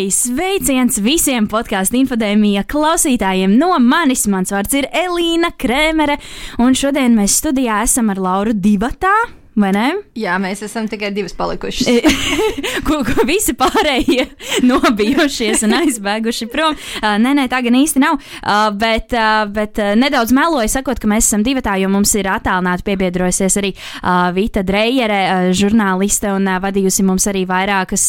Hei, sveiciens visiem podkāstu infodēmija klausītājiem no manis. Mans vārds ir Elīna Krēmere, un šodien mēs studijā esam ar Lauru Divatā. Vai ne? Jā, mēs esam tikai divas palikušas. ko, ko visi pārējie nobijušies un aizbēguši prom. Nē, nē, tā gan īsti nav. Bet bet nedaudz meloju, sakot, ka mēs esam divi tā, jo mums ir attālināti piebiedrojusies arī Vita Dreijere, žurnāliste, un vadījusi mums arī vairākas,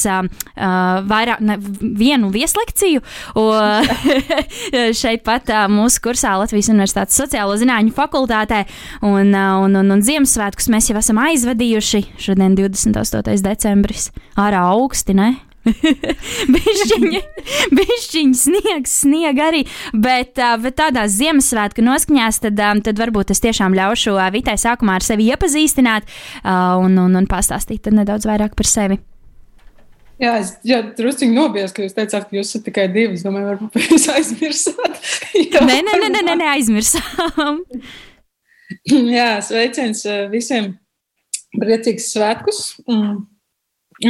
vairāk, ne, vienu vieslekciju. Šeit pat mūsu kursā Latvijas Universitātes sociālo zinātņu fakultātē un, un, un, un Ziemassvētkus mēs jau esam aizsākuši aizvadījuši. Šodien 28. decembris. Ārā augsti, ne? bišķiņi, bišķiņi sniegs, sniega arī, bet, bet tādās Ziemassvētku noskaņās, tad, tad varbūt es tiešām ļaušu Vitai sākumā ar sevi iepazīstināt un, un, un pastāstīt nedaudz vairāk par sevi. Jā, es jā, druskuļi nobijusi, ka jūs teicāt, ka jūs esat tikai divi. Es domāju, varbūt jūs aizmirsāt. jā, nē, nē, nē, nē, nē, aizmirsām. jā, sveiciens visiem priecīgus svētkus.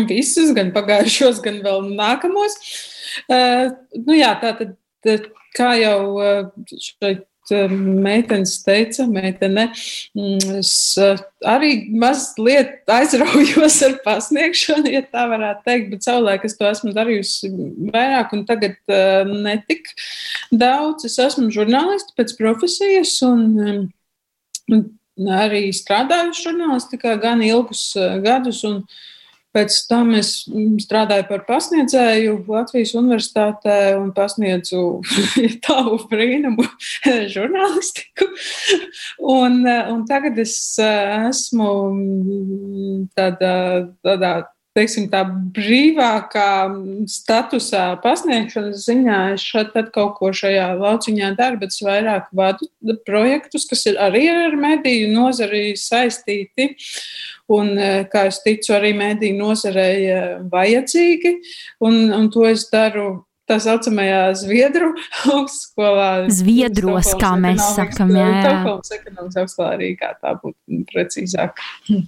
Visus, gan pagājušos, gan vēl nākamos. Uh, nu jā, tā tad, kā jau uh, šeit meitenes teica, meitene, mm, es arī mazliet aizraujos ar pasniegšanu, ja tā varētu teikt, bet savulaik es to esmu darījusi vairāk un tagad netik daudz. Es esmu žurnālisti pēc profesijas un arī strādāju žurnālistikā gan ilgus eh, gadus. Pēc tam es mm, strādāju par pasniedzēju Latvijas Universitātē un pasniedzu tālu brīnumu žurnālistiku. Un, eh, un tagad es eh, esmu mm, tādā, tādā teiksim, tā brīvākā statusā pasniegšanas ziņā es šeit kaut ko šajā lauciņā daru, bet es vairāk vadu projektus, kas ir arī ar mediju nozari saistīti. Un, e, kā es ticu, arī mediju nozarei vajadzīgi, un, un to es daru tā saucamajā Zviedru augstskolā. Zviedros, kā mēs sakam, jā. jā. Stokholmas ekonomikas augstskolā arī kā tā būtu precīzāk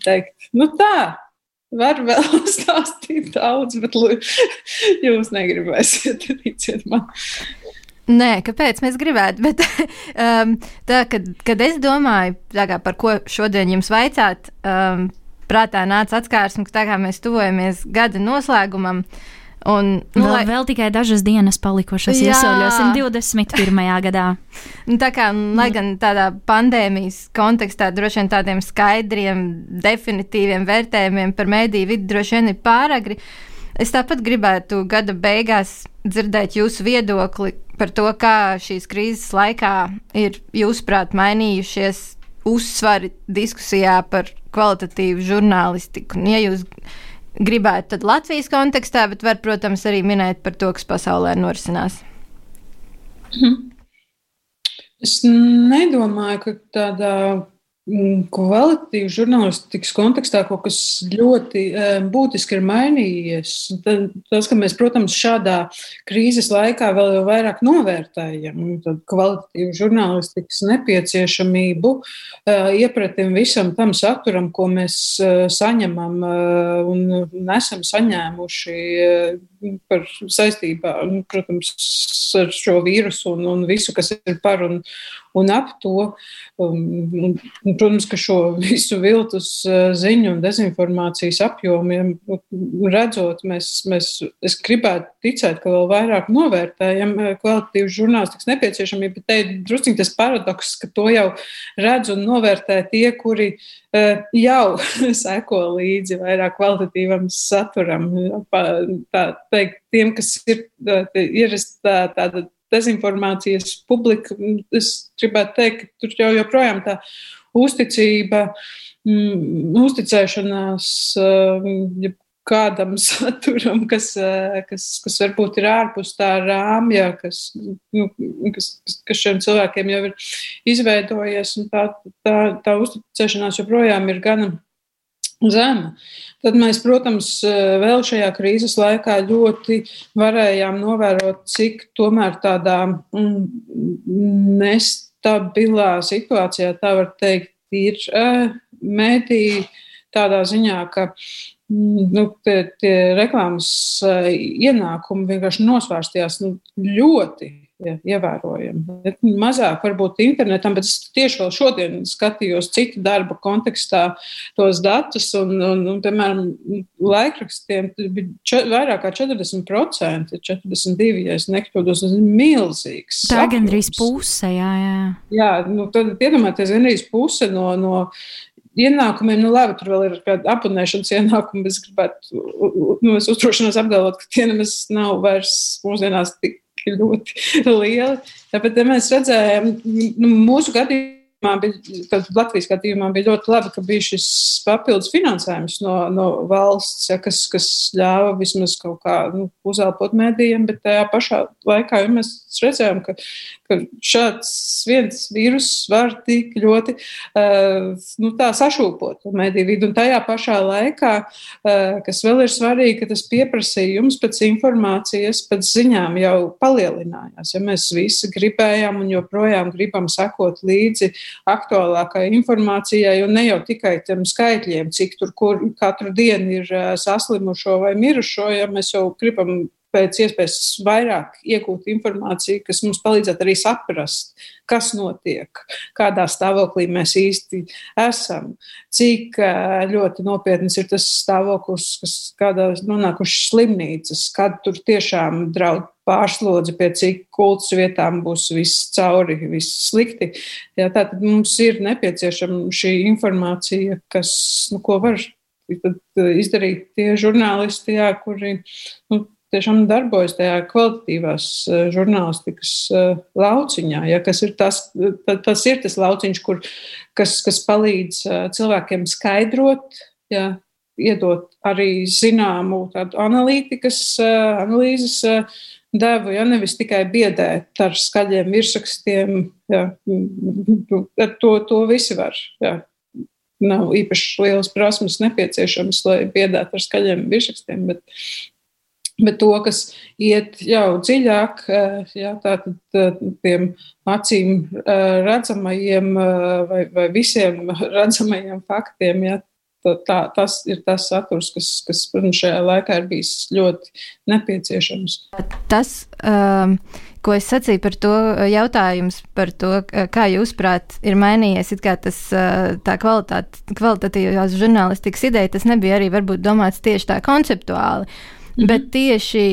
teikt. Nu tā, Var vēl stāstīt daudz, bet jūs negribēsiet, ticiet man. Nē, kāpēc mēs gribētu? Bet, um, tā, kad, kad es domāju, kā, par ko šodien jums vaicāt, um, prātā nāca atskārsme, ka tā kā mēs tuvojamies gada noslēgumam, uh, Un, nu, vēl, lai... vēl tikai dažas dienas palikušas, iesaļosim 21. gadā. Nu, tā kā, lai gan tādā pandēmijas kontekstā droši vien tādiem skaidriem, definitīviem vērtējumiem par mēdīju vidi droši vien ir pāragri, es tāpat gribētu gada beigās dzirdēt jūsu viedokli par to, kā šīs krīzes laikā ir, jūsuprāt, mainījušies uzsvari diskusijā par kvalitatīvu žurnālistiku. Un, ja jūs gribētu tad Latvijas kontekstā, bet var, protams, arī minēt par to, kas pasaulē norisinās. Es nedomāju, ka tādā Mm, Kvalitīvu žurnālistikas kontekstā kaut kas ļoti būtiski ir mainījies. Tas, ka mēs, protams, šādā krīzes laikā vēl vairāk novērtējam kvalitatīvu žurnālistikas nepieciešamību, uh, iepratim visam tam saturam, ko mēs uh, saņemam uh, un esam saņēmuši par saistībā, protams, ar šo vīrusu un, un visu, kas ir par un, un ap to. Un, un, protams, ka šo visu viltus eh, ziņu un dezinformācijas apjomiem redzot, mēs, mēs, es gribētu ticēt, ka vēl vairāk novērtējam eh, kvalitatīvu žurnālistikas nepieciešamību, bet te ir drusciņ tas paradoks, ka to jau redz un novērtē tie, kuri eh, jau seko līdzi vairāk kvalitatīvam saturam. Tā teikt, tiem, kas ir ierasta tāda dezinformācijas publika, es gribētu teikt, ka tur jau joprojām tā uzticība, mm, uzticēšanās, ja kādam saturam, kas, kas, kas varbūt ir ārpus tā rāmja, kas, nu, kas, kas šiem cilvēkiem jau ir izveidojies, tā, tā, tā uzticēšanās joprojām ir gana zema. Tad mēs, protams, vēl šajā krīzes laikā ļoti varējām novērot, cik tomēr tādā mm, nestabilā situācijā, tā var teikt, ir mēdī tādā ziņā, ka mm, nu, tie, tie reklāmas ienākumi vienkārši nosvārstījās nu, ļoti ja, ievērojami. Mazāk varbūt internetam, bet es tieši vēl šodien skatījos citu darbu kontekstā tos datus, un, un, un piemēram, laikrakstiem bija čet, vairāk kā 40%, 42%, ja es nekļūdos, tas ir milzīgs. Tā ir gandrīz puse, jā, jā. Jā, nu, tad iedomājieties, gandrīz puse no, no ienākumiem, nu labi, tur vēl ir kāda apunēšanas ienākuma, es gribētu, nu, es uzdrošinos apgalvot, ka tie nemaz nav vairs mūsdienās tik ļoti lieli. Tāpēc mēs redzējām, nu, mūsu gadījumā bija, Latvijas gadījumā bija ļoti labi, ka bija šis papildus finansējums no, no valsts, ja, kas, kas ļāva vismaz kaut kā nu, uzelpot mēdījiem, bet tajā pašā laikā ja mēs redzējām, ka, ka šāds viens vīrus var tik ļoti uh, nu, sašūpot mediju vidu. Un tajā pašā laikā, uh, kas vēl ir svarīgi, ka tas pieprasījums pēc informācijas, pēc ziņām jau palielinājās. Ja mēs visi gribējām un joprojām gribam sekot līdzi aktuālākai informācijai un ne jau tikai tiem skaitļiem, cik tur kur katru dienu ir saslimušo vai mirušo, ja mēs jau gribam pēc iespējas vairāk iegūt informāciju, kas mums palīdzētu arī saprast, kas notiek, kādā stāvoklī mēs īsti esam, cik ļoti nopietns ir tas stāvoklis, kas kādā nonākuši slimnīcas, kad tur tiešām draud pārslodzi, pie cik kultas vietām būs viss cauri, viss slikti. Jā, tātad mums ir nepieciešama šī informācija, kas, nu, ko var izdarīt tie žurnālisti, jā, kuri nu, tiešām darbojas tajā kvalitatīvās eh, žurnālistikas eh, lauciņā. Ja, kas ir tas, tas ir tas lauciņš, kur, kas, kas palīdz eh, cilvēkiem skaidrot, ja, iedot arī zināmu analītikas, analīzes devu, ja nevis tikai biedēt ar skaļiem virsrakstiem. Ja, ar to, to visi var. Ja. Nav īpaši liels prasmes nepieciešams, lai biedētu ar skaļiem virsrakstiem, bet Bet to, kas iet jau dziļāk, eh, jā, tātad eh, tiem acīm eh, redzamajiem vai, vai visiem redzamajiem faktiem, jā, tā, tas ir tas saturs, kas, kas protams, šajā laikā ir bijis ļoti nepieciešams. Tas, um, ko es sacīju par to jautājums, par to, kā jūsuprāt, ir mainījies tas, tā kvalitāte, kvalitatīvās žurnālistikas ideja, tas nebija arī varbūt domāts tieši tā konceptuāli. Mhm. Bet tieši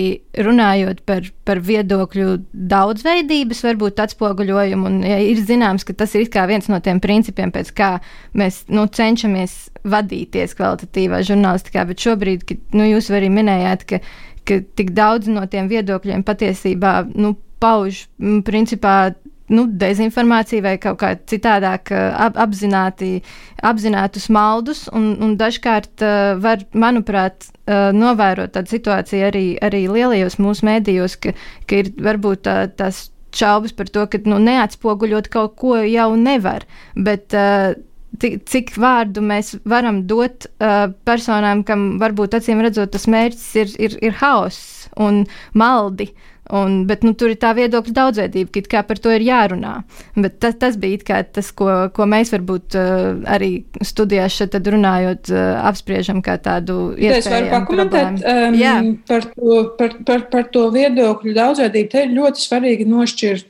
runājot par, par viedokļu daudzveidības, varbūt atspoguļojumu, un ja ir zināms, ka tas ir viens no tiem principiem, pēc kā mēs nu, cenšamies vadīties kvalitatīvā žurnālistikā, bet šobrīd, kad nu, jūs arī minējāt, ka, ka tik daudz no tiem viedokļiem patiesībā nu, pauž principā nu, dezinformāciju vai kaut kā citādāk ap, apzināti, apzinātus maldus. Un, un dažkārt uh, var, manuprāt, uh, novērot tādu situāciju arī, arī lielajos mūsu mēdījos, ka, ka ir varbūt tā, tās šaubas par to, ka nu, neatspoguļot kaut ko jau nevar. Bet, uh, cik vārdu mēs varam dot uh, personām, kam varbūt acīm redzot, tas mērķis ir, ir, ir haoss un maldi. Un, bet nu, tur ir tā viedokļa daudzveidība, ka par to ir jārunā. Bet tas, tas bija tas, ko, ko mēs varbūt uh, arī studijās šeit runājot, uh, apspriežam kā tādu iespēju. Es varu pakomentēt um, par, to, par, par, par to viedokļu daudzveidību. Te ir ļoti svarīgi nošķirt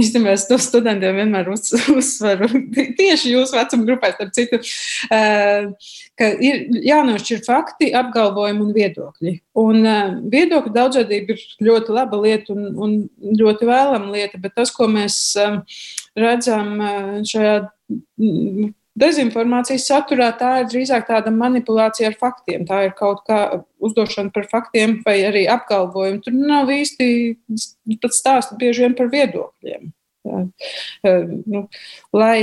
īstenībā es to studentiem vienmēr uz, uzsveru, tieši jūsu vecuma grupā, starp citu, uh, ka ir jānošķir fakti, apgalvojumi un viedokļi. Un uh, viedokļu daudzveidība ir ļoti laba lieta un, un ļoti vēlama lieta, bet tas, ko mēs uh, redzam šajā dezinformācijas saturā tā ir drīzāk tāda manipulācija ar faktiem. Tā ir kaut kā uzdošana par faktiem vai arī apgalvojumi. Tur nav īsti pat stāsti bieži vien par viedokļiem. Jā. Nu, lai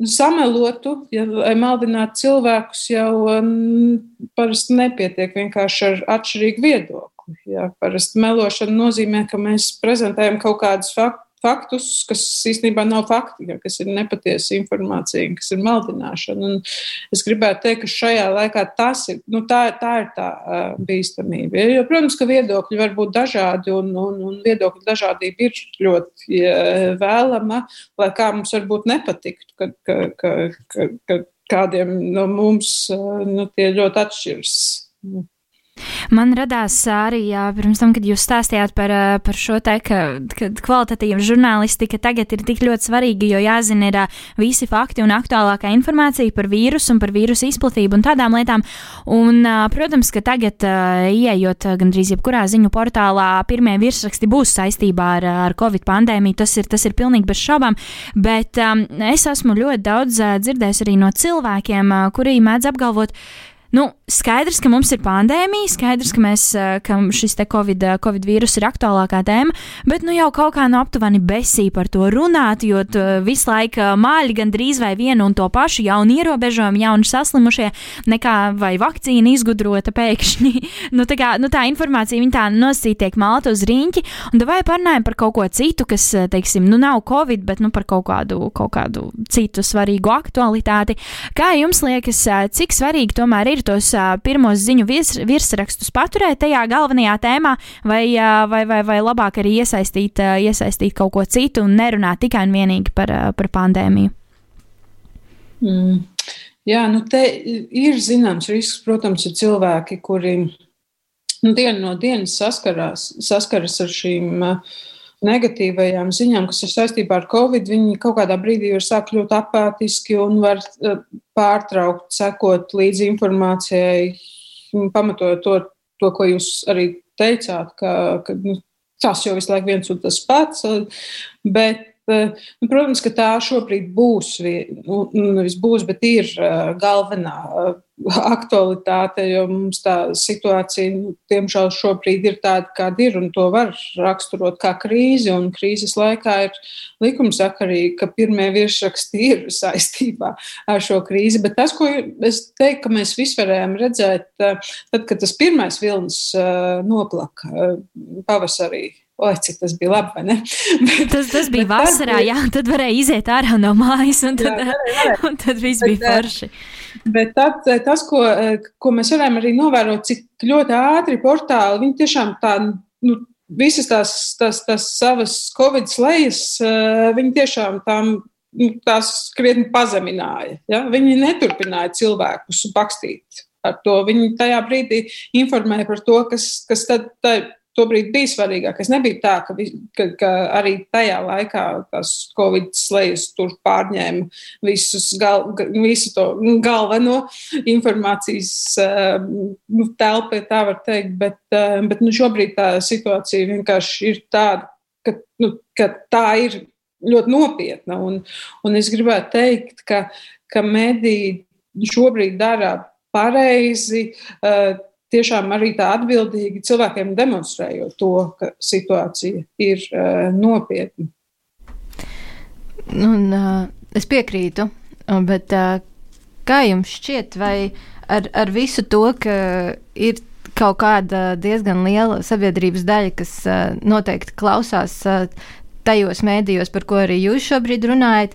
samelotu, ja maldinātu cilvēkus, jau parasti nepietiek vienkārši ar atšķirīgu viedokli. Ja, parasti melošana nozīmē, ka mēs prezentējam kaut kādus faktus faktus, kas īstenībā nav fakti, kas ir nepatiesa informācija, kas ir maldināšana. Un es gribētu teikt, ka šajā laikā tas ir, nu, tā, tā ir tā uh, bīstamība. Jo, protams, ka viedokļi var būt dažādi, un, un, un viedokļu dažādība ir ļoti uh, vēlama, lai kā mums varbūt nepatiktu, ka, ka, ka, ka, ka kādiem no mums uh, nu, tie ļoti atšķiras. Man radās arī jā, pirms tam, kad jūs stāstījāt par, par šo te, ka, ka kvalitatīva žurnālistika tagad ir tik ļoti svarīga, jo jāzina ir visi fakti un aktuālākā informācija par vīrusu un par vīrusu izplatību un tādām lietām. Un, protams, ka tagad, ieejot gandrīz jebkurā ziņu portālā, pirmie virsraksti būs saistībā ar, ar Covid pandēmiju. Tas ir, tas ir pilnīgi bez šaubām, bet um, es esmu ļoti daudz dzirdējis arī no cilvēkiem, kuri mēdz apgalvot, Nu, skaidrs, ka mums ir pandēmija, skaidrs, ka, mēs, eh, ka šis COVID, eh, COVID vīrus ir aktuālākā tēma, bet nu jau kaut kā no aptuveni besī par to runāt, jo visu laiku eh, māļi gandrīz vai vienu un to pašu jaunu ierobežojumu, jaunu saslimušie, nekā vai vakcīna izgudrota pēkšņi. nu, tā, kā, nu, tā informācija viņa tā nosīt tiek malta uz riņķi, un vai parunājam par kaut ko citu, kas, teiksim, nu nav Covid, bet nu par kaut kādu, kaut kādu citu svarīgu aktualitāti. Kā jums liekas, cik svarīgi tomēr ir? Ir tos uh, pirmos ziņu virs, virsrakstus paturēt tajā galvenajā tēmā, vai, uh, vai, vai, vai labāk arī iesaistīt, uh, iesaistīt kaut ko citu un nerunāt tikai un vienīgi par, uh, par pandēmiju? Mm. Jā, nu te ir zināms risks, protams, ir cilvēki, kuri nu, dienu no dienas saskarās, saskaras ar šīm uh, negatīvajām ziņām, kas ir saistībā ar covid, viņi kaut kādā brīdī var sākt kļūt apātiski un var eh, pārtraukt, sekot līdzi informācijai, pamatojot to, to ko jūs arī teicāt, ka, ka nu, tas jau visu laiku viens un tas pats. Bet Nu, protams, ka tā šobrīd būs, nu, nevis būs, bet ir galvenā aktualitāte, jo mums tā situācija, nu, diemžēl, šobrīd ir tāda, kāda ir, un to var raksturot kā krīzi. Un krīzes laikā ir likumsakarīgi, ka pirmie virsraksti ir saistībā ar šo krīzi. Bet tas, ko es teiktu, ka mēs visi varējām redzēt, tad, kad tas pirmais vilnis noplaka pavasarī Oi, cik tas bija labi, vai ne? Bet, tas, tas bija vasarā, tad, jā, tad varēja iziet ārā no mājas, un tad, jā, varēja. un tad viss bet, bija forši. Bet tad, tas, ko, ko mēs varējām arī novērot, cik ļoti ātri portāli, viņi tiešām tā, nu, visas tās, tās, tās savas Covid slējas, viņi tiešām tām nu, tās krietni pazemināja. Ja? Viņi neturpināja cilvēkus bakstīt ar to. Viņi tajā brīdī informēja par to, kas, kas tad, tad tobrīd bija svarīgākais. Nebija tā, ka, ka, ka arī tajā laikā tās Covid slēdzas tur pārņēma visus gal, visu to galveno informācijas nu, telpu, tā var teikt. Bet, bet nu, šobrīd tā situācija vienkārši ir tāda, ka, nu, ka tā ir ļoti nopietna. Un, un es gribētu teikt, ka, ka mediji šobrīd dara pareizi. Uh, tiešām arī tā atbildīgi cilvēkiem demonstrējot to, ka situācija ir uh, nopietna. Un, uh, es piekrītu, bet uh, kā jums šķiet, vai ar, ar visu to, ka ir kaut kāda diezgan liela sabiedrības daļa, kas uh, noteikti klausās uh, tajos mēdījos, par ko arī jūs šobrīd runājat,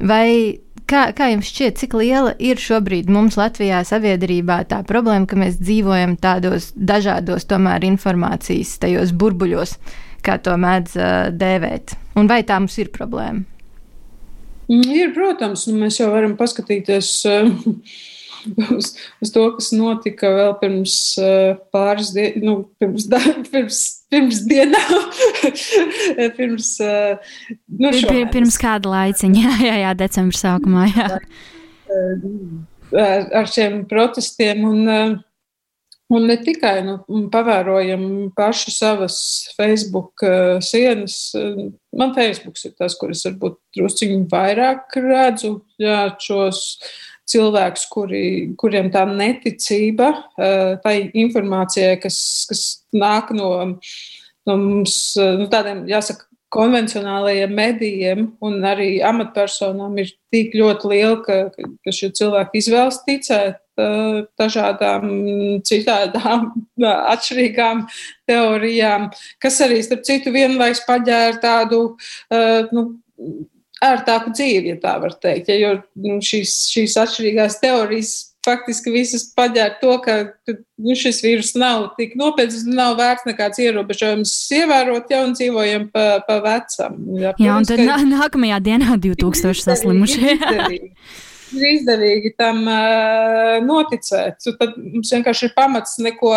vai Kā, kā jums šķiet, cik liela ir šobrīd mums Latvijā sabiedrībā tā problēma, ka mēs dzīvojam tādos dažādos tomēr informācijas tajos burbuļos, kā to mēdz uh, dēvēt? Un vai tā mums ir problēma? Mm, ir, protams, nu, mēs jau varam paskatīties. Uh, uz, uz to, kas notika vēl pirms uh, pāris dienām, nu, pirms, da, pirms, pirms dienām. pirms, uh, nu, šomēnes. pirms kāda laiciņa, jā, jā, jā decembra sākumā. Jā. Ar, ar šiem protestiem un, uh, un ne tikai nu, pavērojam paši savas Facebook uh, sienas. Man Facebook ir tas, kur es varbūt drusciņi vairāk redzu jā, šos cilvēkus, kuri, kuriem tā neticība eh, tai informācijai, kas, kas nāk no, no mums, eh, nu, tādiem, jāsaka, konvencionālajiem medijiem un arī amatpersonām ir tik ļoti liela, ka, ka šie cilvēki izvēlas ticēt uh, dažādām citādām, atšķirīgām teorijām, kas arī, starp citu, vienlaiks paģēra tādu nu, ērtāku dzīvi, ja tā var teikt. Ja, jo nu, šīs, šīs atšķirīgās teorijas faktiski visas paģēra to, ka nu, šis vīrus nav tik nopietns, nav vērts nekāds ierobežojums ievērot, ja un dzīvojam pa, pa vecam. Jā, jā un tad ka... nākamajā dienā 2000 saslimušie. Ir izdevīgi tam uh, noticēt. Tad mums vienkārši ir pamats neko,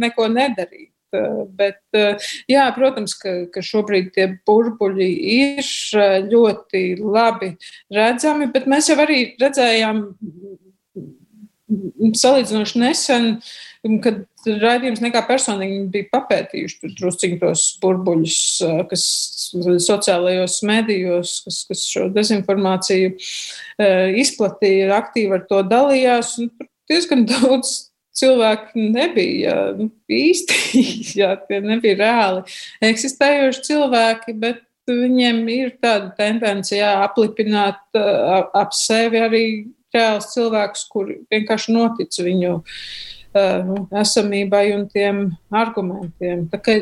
neko nedarīt. Uh, bet, uh, jā, protams, ka, ka šobrīd tie burbuļi ir ļoti labi redzami, bet mēs jau arī redzējām salīdzinoši nesen, kad raidījums nekā personīgi bija papētījuši drusciņ tos burbuļus, kas sociālajos medijos, kas, kas šo dezinformāciju izplatīja, aktīvi ar to dalījās. Diezgan daudz cilvēku nebija nu, īsti, jā, tie nebija reāli eksistējoši cilvēki, bet viņiem ir tāda tendence jā, aplipināt ap sevi arī reāls cilvēks, kur vienkārši notic viņu uh, esamībai un tiem argumentiem. Tā kā,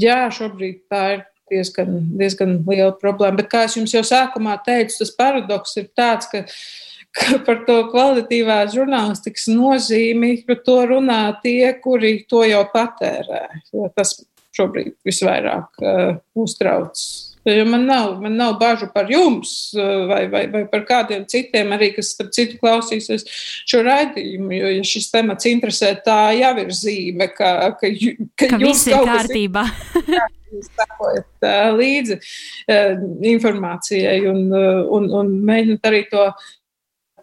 jā, šobrīd tā ir diezgan, diezgan liela problēma. Bet, kā jau jums jau sākumā teicu, tas paradoks ir tāds, ka par to kvalitatīvās žurnālistikas nozīmi, par to runā tie, kuri to jau patērē. Tas šobrīd visvairāk uh, uztrauc Jo man nav, man nav bažu par jums eh, vai, vai, vai par kādiem citiem, arī kas, starp citu, klausīsies šo raidījumu. Jo, ja šis temats interesē, tā jau ir zīme, ka, ka, ka, ka viss ir kārtībā. Ir, jūs sekojat uh, līdzi informācijai un, un, un mēģināt arī to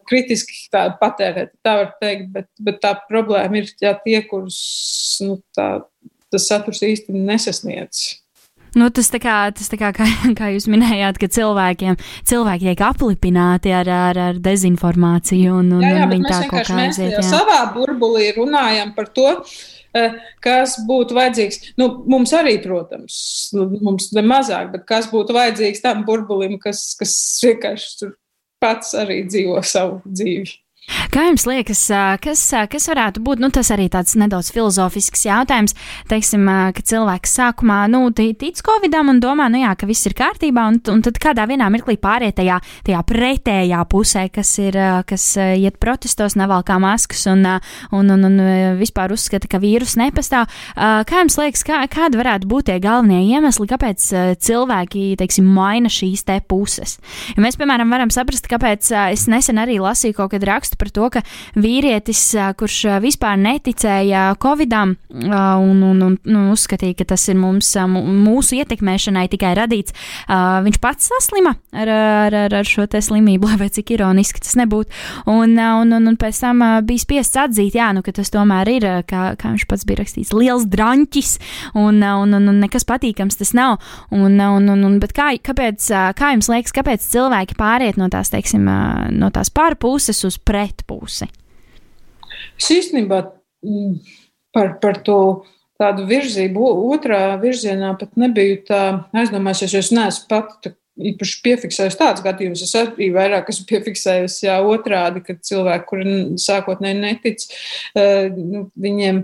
kritiski patērēt, tā var teikt, bet, bet tā problēma ir jā, tie, kurus nu, tā, tas saturs īsti nesasniedz. Nu, tas tā kā, tas tā kā, kā, kā jūs minējāt, ka cilvēkiem, cilvēki tiek aplipināti ar, ar, ar dezinformāciju un, un, jā, jā, un viņi tā kā aiziet. Mēs savā burbulī runājam par to, eh, kas būtu vajadzīgs. Nu, mums arī, protams, mums ne mazāk, bet kas būtu vajadzīgs tam burbulim, kas, kas vienkārši pats arī dzīvo savu dzīvi. Kā jums liekas, kas, kas varētu būt nu, tas arī tāds nedaudz filozofisks jautājums? Teiksim, ka cilvēks sākumā nu, tic covidam un domā, nu, jā, ka viss ir kārtībā, un, un tad kādā vienā mirklī pāriet tajā, tajā pretējā pusē, kas, ir, kas iet protestos, nevalkā maskas un, un, un, un vispār uzskata, ka vīrus nepastāv. Kā jums liekas, kā, kādi varētu būt tie galvenie iemesli, kāpēc cilvēki, teiksim, maina šīs te puses? Ja mēs, piemēram, varam saprast, kāpēc es nesen arī lasīju kaut kad rakstu par to, ka vīrietis, kurš vispār neticēja Covidam un, un, un, un uzskatīja, ka tas ir mums, mūsu ietekmēšanai tikai radīts, viņš pats saslima ar, ar, ar, ar šo slimību, lai cik ironiski tas nebūtu. Un, un, un, un pēc tam bija spiests atzīt, jā, nu, ka tas tomēr ir, kā, kā viņš pats bija rakstījis, liels drāņķis un, un, un, un nekas patīkams tas nav. Un, un, un, un, kā, kāpēc, kā jums liekas, kāpēc cilvēki pāriet no tās, teiksim, no tās pārpuses uz pret? Pretpusi? Es īstenībā mm, par, par to tādu virzību, otrā virzienā pat nebiju tā aizdomājusies, jo es neesmu pat īpaši piefiksējusi tāds gadījums. Es arī vairāk esmu piefiksējusi jā, otrādi, ka cilvēki, kuri sākotnēji netic, eh, nu, viņiem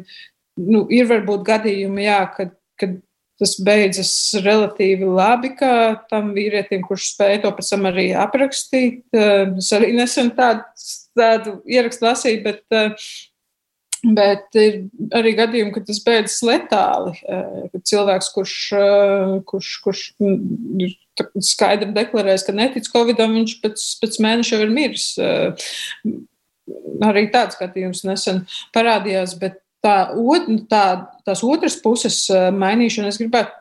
nu, ir varbūt gadījumi, jā, kad, kad tas beidzas relatīvi labi, kā tam vīrietim, kurš spēja to pēc tam arī aprakstīt. Eh, es arī nesen tādu tādu ierakstu lasīju, bet, eh, bet ir arī gadījumi, kad tas beidzas letāli. Eh, kad cilvēks, kurš, kurš, kurš ir skaidri deklarējis, ka netic Covidam, viņš pēc, pēc mēneša jau ir miris. Arī tāds gadījums nesen parādījās, bet tā, tā, tās otras puses mainīšana, es gribētu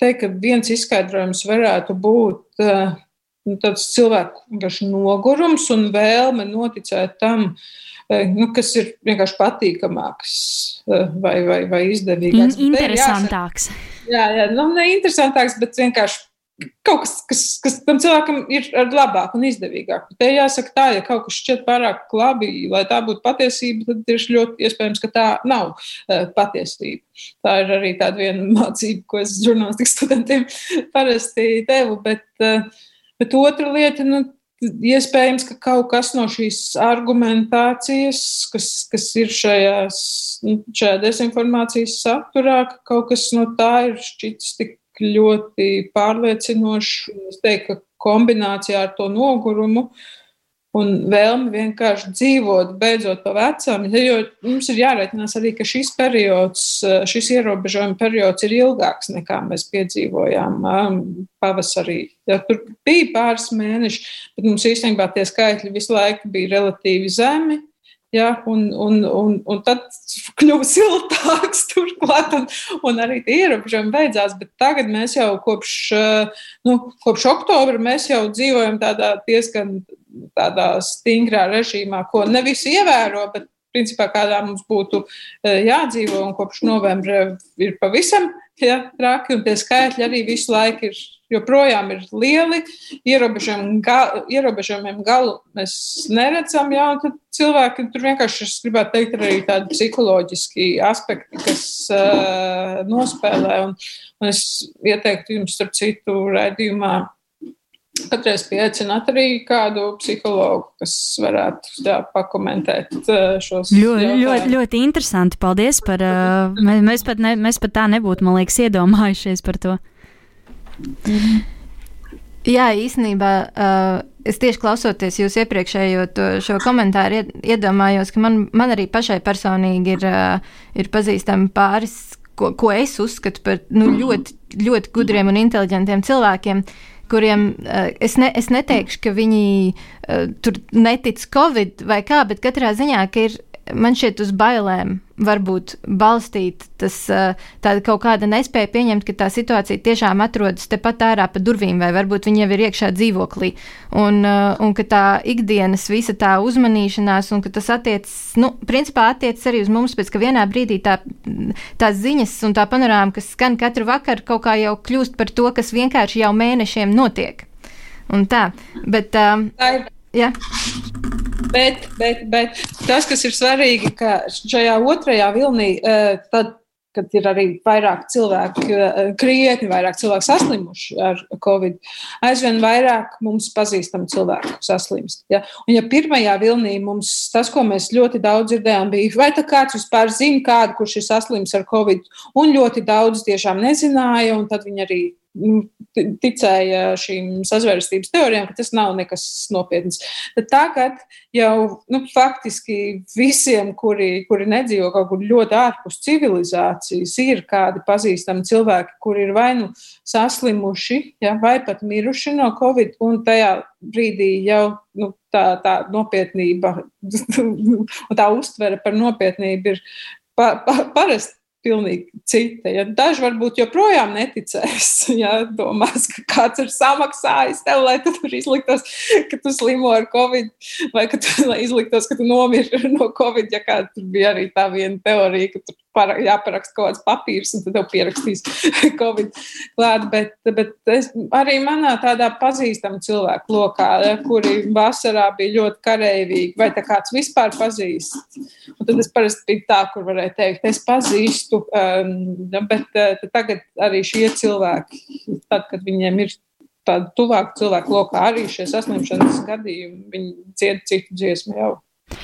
teikt, ka viens izskaidrojums varētu būt nu, tāds cilvēku nogurums un vēlme noticēt tam, e, nu, kas ir vienkārši patīkamāks vai, vai, vai izdevīgāks. In interesantāks. Jā, jā nu, ne interesantāks, bet vienkārši kaut kas, kas, kas tam cilvēkam ir labāk un izdevīgāk. Bet te jāsaka tā, ja kaut kas šķiet pārāk labi, lai tā būtu patiesība, tad ir ļoti iespējams, ka tā nav uh, patiesība. Tā ir arī tāda viena mācība, ko es žurnālistikas studentiem parasti devu. Bet, uh, bet otra lieta, nu, iespējams, ka kaut kas no šīs argumentācijas, kas, kas ir šajās, nu, šajā dezinformācijas saturā, ka kaut kas no tā ir šķits tik ļoti pārliecinošs. Es teiktu, ka kombinācijā ar to nogurumu un vēlmi vienkārši dzīvot, beidzot pa vecam, jo mums ir jāreikinās arī, ka šis periods, šis ierobežojuma periods ir ilgāks nekā mēs piedzīvojām um, pavasarī. Ja, tur bija pāris mēneši, bet mums īstenībā tie skaitļi visu laiku bija relatīvi zemi. Ja, un, un, un, un tad kļuva siltāks, turklāt, un, un arī tie ierobežojumi beidzās. Bet tagad mēs jau kopš, eh, nu, kopš oktobra jau dzīvojam tādā diezgan tādā stingrā režīmā, ko ne visi ievēro, bet principā kādā mums būtu eh, jādzīvo. Un kopš novembra ir pavisam ja, traki, un tie skaitļi arī visu laiku ir joprojām ir lieli. Ierobežojumiem ga, ierobežojumiem galu mēs neredzam. Jā, tad cilvēki tur vienkārši, es gribētu teikt, ir arī tādi psiholoģiski aspekti, kas uh, nospēlē. Un, un es ieteiktu jums, starp citu, raidījumā. Katreiz pieaicināt arī kādu psihologu, kas varētu tā, pakomentēt šos ļoti, ļoti, ļoti interesanti. Paldies par. Uh, mēs, pat ne, mēs pat tā nebūtu, man liekas, iedomājušies par to. Mhm. Jā, īstenībā uh, es tieši klausoties jūs iepriekšējo šo komentāru, iedomājos, ka man, man arī pašai personīgi ir, uh, ir pazīstami pāris, ko, ko es uzskatu par nu, ļoti, ļoti gudriem un inteliģentiem cilvēkiem, kuriem uh, es, ne, es neteikšu, ka viņi uh, tur netic Covid vai kā, bet katrā ziņā, ka ir man šķiet uz bailēm varbūt balstīt tas tāda kaut kāda nespēja pieņemt, ka tā situācija tiešām atrodas tepat ārā pa durvīm, vai varbūt viņi jau ir iekšā dzīvoklī, un, un ka tā ikdienas visa tā uzmanīšanās, un ka tas attiecas, nu, principā attiecas arī uz mums, pēc ka vienā brīdī tā, tās ziņas un tā panorāma, kas skan katru vakaru, kaut kā jau kļūst par to, kas vienkārši jau mēnešiem notiek. Un tā, bet. Um, tā ir. Ja. Bet, bet, bet tas, kas ir svarīgi, ka šajā otrajā vilnī, eh, tad, kad ir arī vairāk cilvēku, eh, krietni vairāk cilvēku saslimuši ar covid, aizvien vairāk mums pazīstam cilvēku saslimst. Ja? Un ja pirmajā vilnī mums tas, ko mēs ļoti daudz dzirdējām, bija, vai tā kāds vispār zina kādu, kurš ir saslims ar covid, un ļoti daudz tiešām nezināja, un tad viņi arī ticēja šīm sazvērstības teorijām, ka tas nav nekas nopietns. Tad tagad jau nu, faktiski visiem, kuri, kuri nedzīvo kaut kur ļoti ārpus civilizācijas, ir kādi pazīstami cilvēki, kuri ir vai nu saslimuši, ja, vai pat miruši no covid, un tajā brīdī jau nu, tā, tā nopietnība un tā uztvere par nopietnību ir pa, pa, parasti pilnīgi cita. Ja daži varbūt joprojām neticēs, ja domās, ka kāds ir samaksājis tev, lai tu tur izliktos, ka tu slimo ar covid, vai ka tu izliktos, ka tu nomiri no covid, ja kā tur bija arī tā viena teorija, ka tur para, jāparaksta kaut kāds papīrs, un tad tev pierakstīs Covid klāt. Bet, bet es, arī manā tādā pazīstama cilvēku lokā, ja, kuri vasarā bija ļoti kareivīgi, vai tā kāds vispār pazīst. Un tad es parasti biju tā, kur varēju teikt, es pazīstu, um, bet uh, tagad arī šie cilvēki, tad, kad viņiem ir tāda tuvāka cilvēku lokā, arī šie saslimšanas gadījumi, viņi dzied citu dziesmu jau.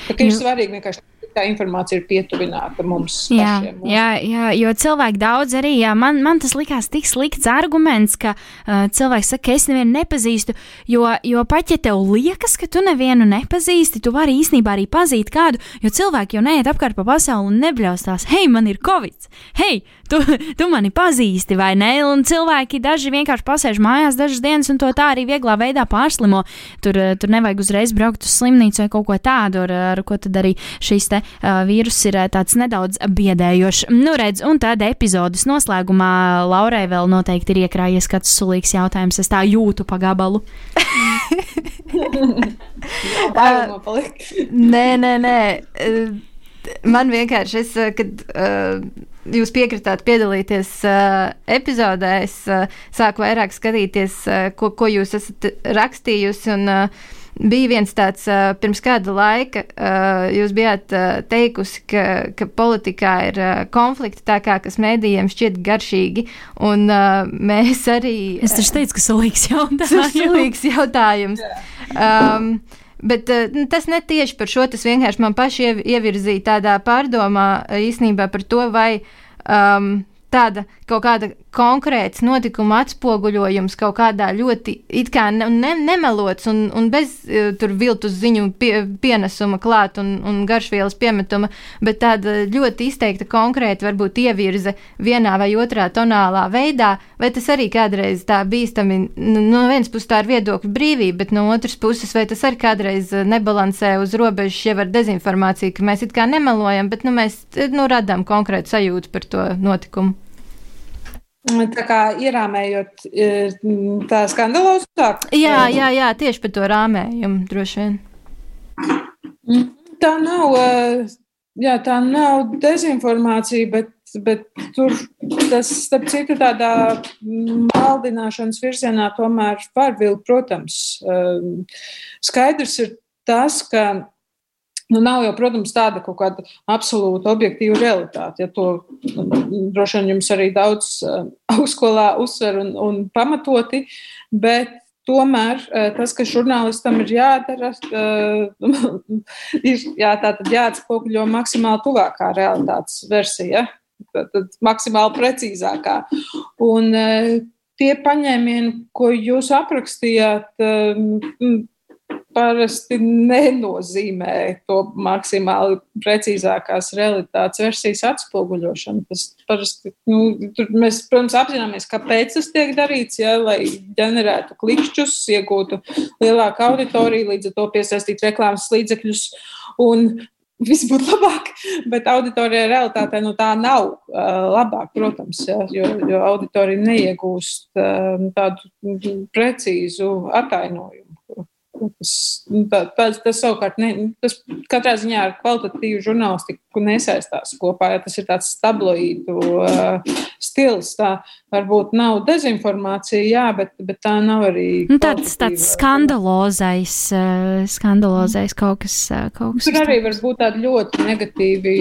Tā ir svarīgi vienkārši tā informācija ir pietuvināta mums. Jā, pašiem, mums. jā, jā, jo cilvēki daudz arī, jā, man, man tas likās tik slikts arguments, ka uh, cilvēks saka, ka es nevienu nepazīstu, jo, jo pat ja tev liekas, ka tu nevienu nepazīsti, tu vari īstenībā arī pazīt kādu, jo cilvēki jau neiet apkārt pa pasauli un nebļaustās, hei, man ir covid, hei, tu, tu mani pazīsti, vai ne? Un cilvēki daži vienkārši pasēž mājās dažas dienas, un to tā arī vieglā veidā pārslimo. Tur, tur nevajag uzreiz braukt uz slimnīcu vai kaut ko tādu, ar, ar ko tad arī šīs te vīrus ir tāds nedaudz biedējošs. Nu, redz, un tad epizodes noslēgumā Laurai vēl noteikti ir iekrājies kāds sulīgs jautājums. Es tā jūtu pa gabalu. nē, nē, nē. man vienkārši, es, kad uh, jūs piekritāt piedalīties uh, epizodē, es uh, sāku vairāk skatīties, uh, ko, ko jūs esat rakstījusi. Un, uh, bija viens tāds, uh, pirms kāda laika, uh, jūs bijāt uh, teikusi, ka, ka politikā ir uh, konflikti, tā kā kas mēdījiem šķiet garšīgi, un uh, mēs arī. Es taču teicu, ka sulīgs jautājums. sulīgs jautājums. Um, Bet uh, tas ne tieši par šo, tas vienkārši man paši ievirzīja tādā pārdomā īstenībā par to, vai um, tāda kaut kāda konkrēts notikuma atspoguļojums kaut kādā ļoti it kā ne, ne, nemelots un, un bez uh, tur viltus ziņu pie, pienesuma klāt un, un garšvielas piemetuma, bet tāda ļoti izteikta konkrēta varbūt ievirze vienā vai otrā tonālā veidā, vai tas arī kādreiz tā bīstami, no vienas puses tā ir viedokļu brīvība, bet no otras puses vai tas arī kādreiz nebalansē uz robežas jau ar dezinformāciju, ka mēs it kā nemelojam, bet nu, mēs nu, radām konkrētu sajūtu par to notikumu. Tā kā ierāmējot e, tā skandalozāk? Jā, jā, jā, tieši par to rāmējumu droši vien. Mm, tā nav, e, jā, tā nav dezinformācija, bet, bet tur tas, starp citu, tādā maldināšanas virzienā tomēr var vilkt, protams. E, skaidrs ir tas, ka Nu, nav jau, protams, tāda kaut kāda absolūta objektīva realitāte. Ja to droši vien jums arī daudz uh, augstskolā uzsver un, un pamatoti, bet tomēr uh, tas, kas žurnālistam ir jādara, uh, ir jā, jāatspoguļo maksimāli tuvākā realitātes versija, tad maksimāli precīzākā. Un, tie paņēmieni, ko jūs aprakstījāt, parasti nenozīmē to maksimāli precīzākās realitātes versijas atspoguļošanu. Tas parasti, nu, mēs, protams, apzināmies, kāpēc tas tiek darīts, ja, lai ģenerētu klikšķus, iegūtu lielāku auditoriju, līdz ar to piesaistītu reklāmas līdzekļus. Un Viss būtu labāk, bet auditorijai realitātē nu, tā nav uh, labāk, protams, ja, jo, jo auditorija neiegūst uh, tādu precīzu atainojumu. Tas, nu, tas, savukārt, ne, tas katrā ziņā ar kvalitatīvu žurnālistiku nesaistās kopā. Ja tas ir tāds tabloīdu uh, stils, tā varbūt nav dezinformācija, jā, bet, bet tā nav arī. Nu, tāds, tāds skandalozais, uh, skandalozais kaut kas. Uh, kaut kas Tur arī var būt tādi ļoti negatīvi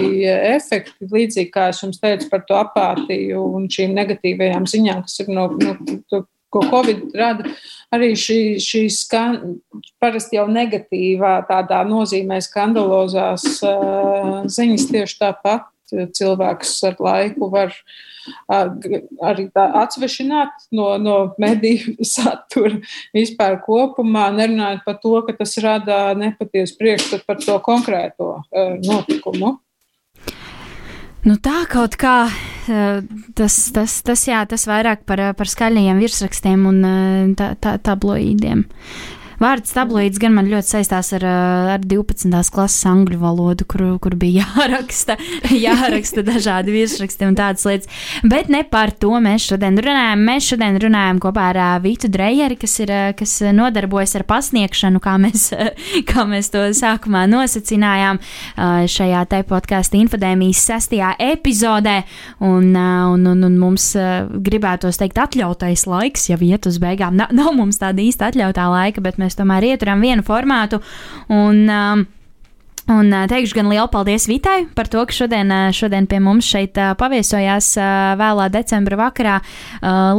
efekti, līdzīgi kā es jums teicu par to apātiju un šīm negatīvajām ziņām, kas ir no, no ko Covid rada, arī šī, šī skan, parasti jau negatīvā tādā nozīmē skandalozās uh, ziņas tieši tāpat. Cilvēks ar laiku var uh, arī tā atsvešināt no, no mediju satura vispār kopumā, nerunājot par to, ka tas rada nepatiesu priekšstatu par to konkrēto uh, notikumu. Nu, tā kaut kā eh, tas, tas, tas, jā, tas vairāk par, par skaļajiem virsrakstiem un eh, tā, tā, tabloīdiem. Vārds tabloīds gan man ļoti saistās ar, eh, ar 12. klases angļu valodu, kur, kur bija jāraksta, jāraksta dažādi virsraksti un tādas lietas. Bet ne par to mēs šodien runājam. Mēs šodien runājam kopā ar uh, Vitu Drejeri, kas, ir, uh, kas nodarbojas ar pasniegšanu, kā mēs, kā mēs to sākumā nosacinājām šajā te podkāstu infodēmijas sestajā epizodē. Un, un, un, un mums gribētos teikt atļautais laiks, jau iet uz beigām. Nav, nav mums tāda īsta atļautā laika, bet mēs mēs tomēr ieturam vienu formātu. Un, um, Un teikšu gan lielu paldies Vitai par to, ka šodien, šodien pie mums šeit paviesojās vēlā decembra vakarā.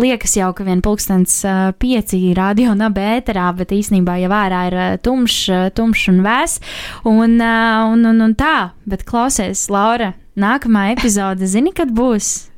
Liekas jau, ka vien pulkstens pieci radio nabēterā, bet īsnībā jau ārā ir tumšs, tumšs un vēs. Un, un, un, un tā, bet klausies, Laura, nākamā epizode, zini, kad būs?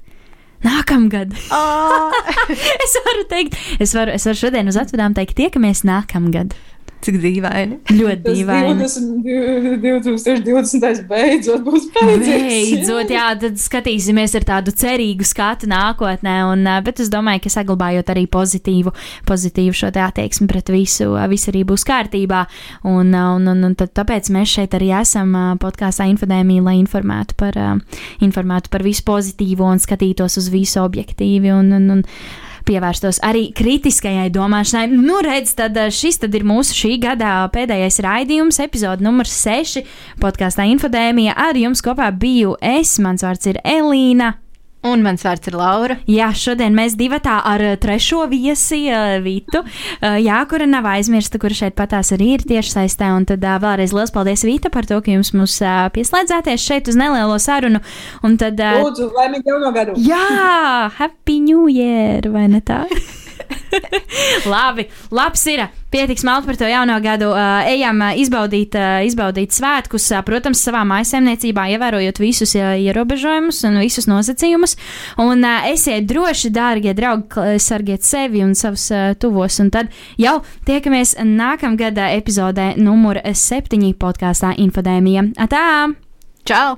Nākamgad. Oh. es varu teikt, es varu, es varu šodien uz atvadām teikt, tiekamies nākamgad. Cik dīvaini. Ļoti dīvaini. 20, 2020. beidzot būs beidzies. Beidzot, jā, tad skatīsimies ar tādu cerīgu skatu nākotnē, un, bet es domāju, ka saglabājot arī pozitīvu, pozitīvu šo attieksmi pret visu, viss arī būs kārtībā, un, un, un, un tad, tāpēc mēs šeit arī esam podkāstā Infodēmija, lai informētu par, informētu par visu pozitīvo un skatītos uz visu objektīvi. Un, un, un, pievērstos arī kritiskajai domāšanai. Nu, redz, tad šis tad ir mūsu šī gada pēdējais raidījums, epizode numurs 6 podkāstā Infodēmija. Ar jums kopā biju es, mans vārds ir Elīna. Un mans vārds ir Laura. Jā, šodien mēs divi tā ar trešo viesi, uh, Vitu, uh, jā, kura nav aizmirsta, kur šeit patās arī ir tieši saistē. Un tad uh, vēlreiz liels paldies, Vita, par to, ka jums mūs uh, pieslēdzāties šeit uz nelielo sarunu. Un tad. Uh, Lūdzu, laimīgu jauno gadu! Jā, Happy New Year, vai ne tā? Labi, labs ir. Pietiks malti par to jauno gadu. Uh, ejam uh, izbaudīt, uh, izbaudīt svētkus, protams, savā maisaimniecībā, ievērojot visus ierobežojumus un visus nosacījumus. Un esiet droši, dārgie draugi, sargiet sevi un savus tuvos. Un tad jau tiekamies nākamgada epizodē numur 7 podkāstā Infodēmija. Atā! Čau!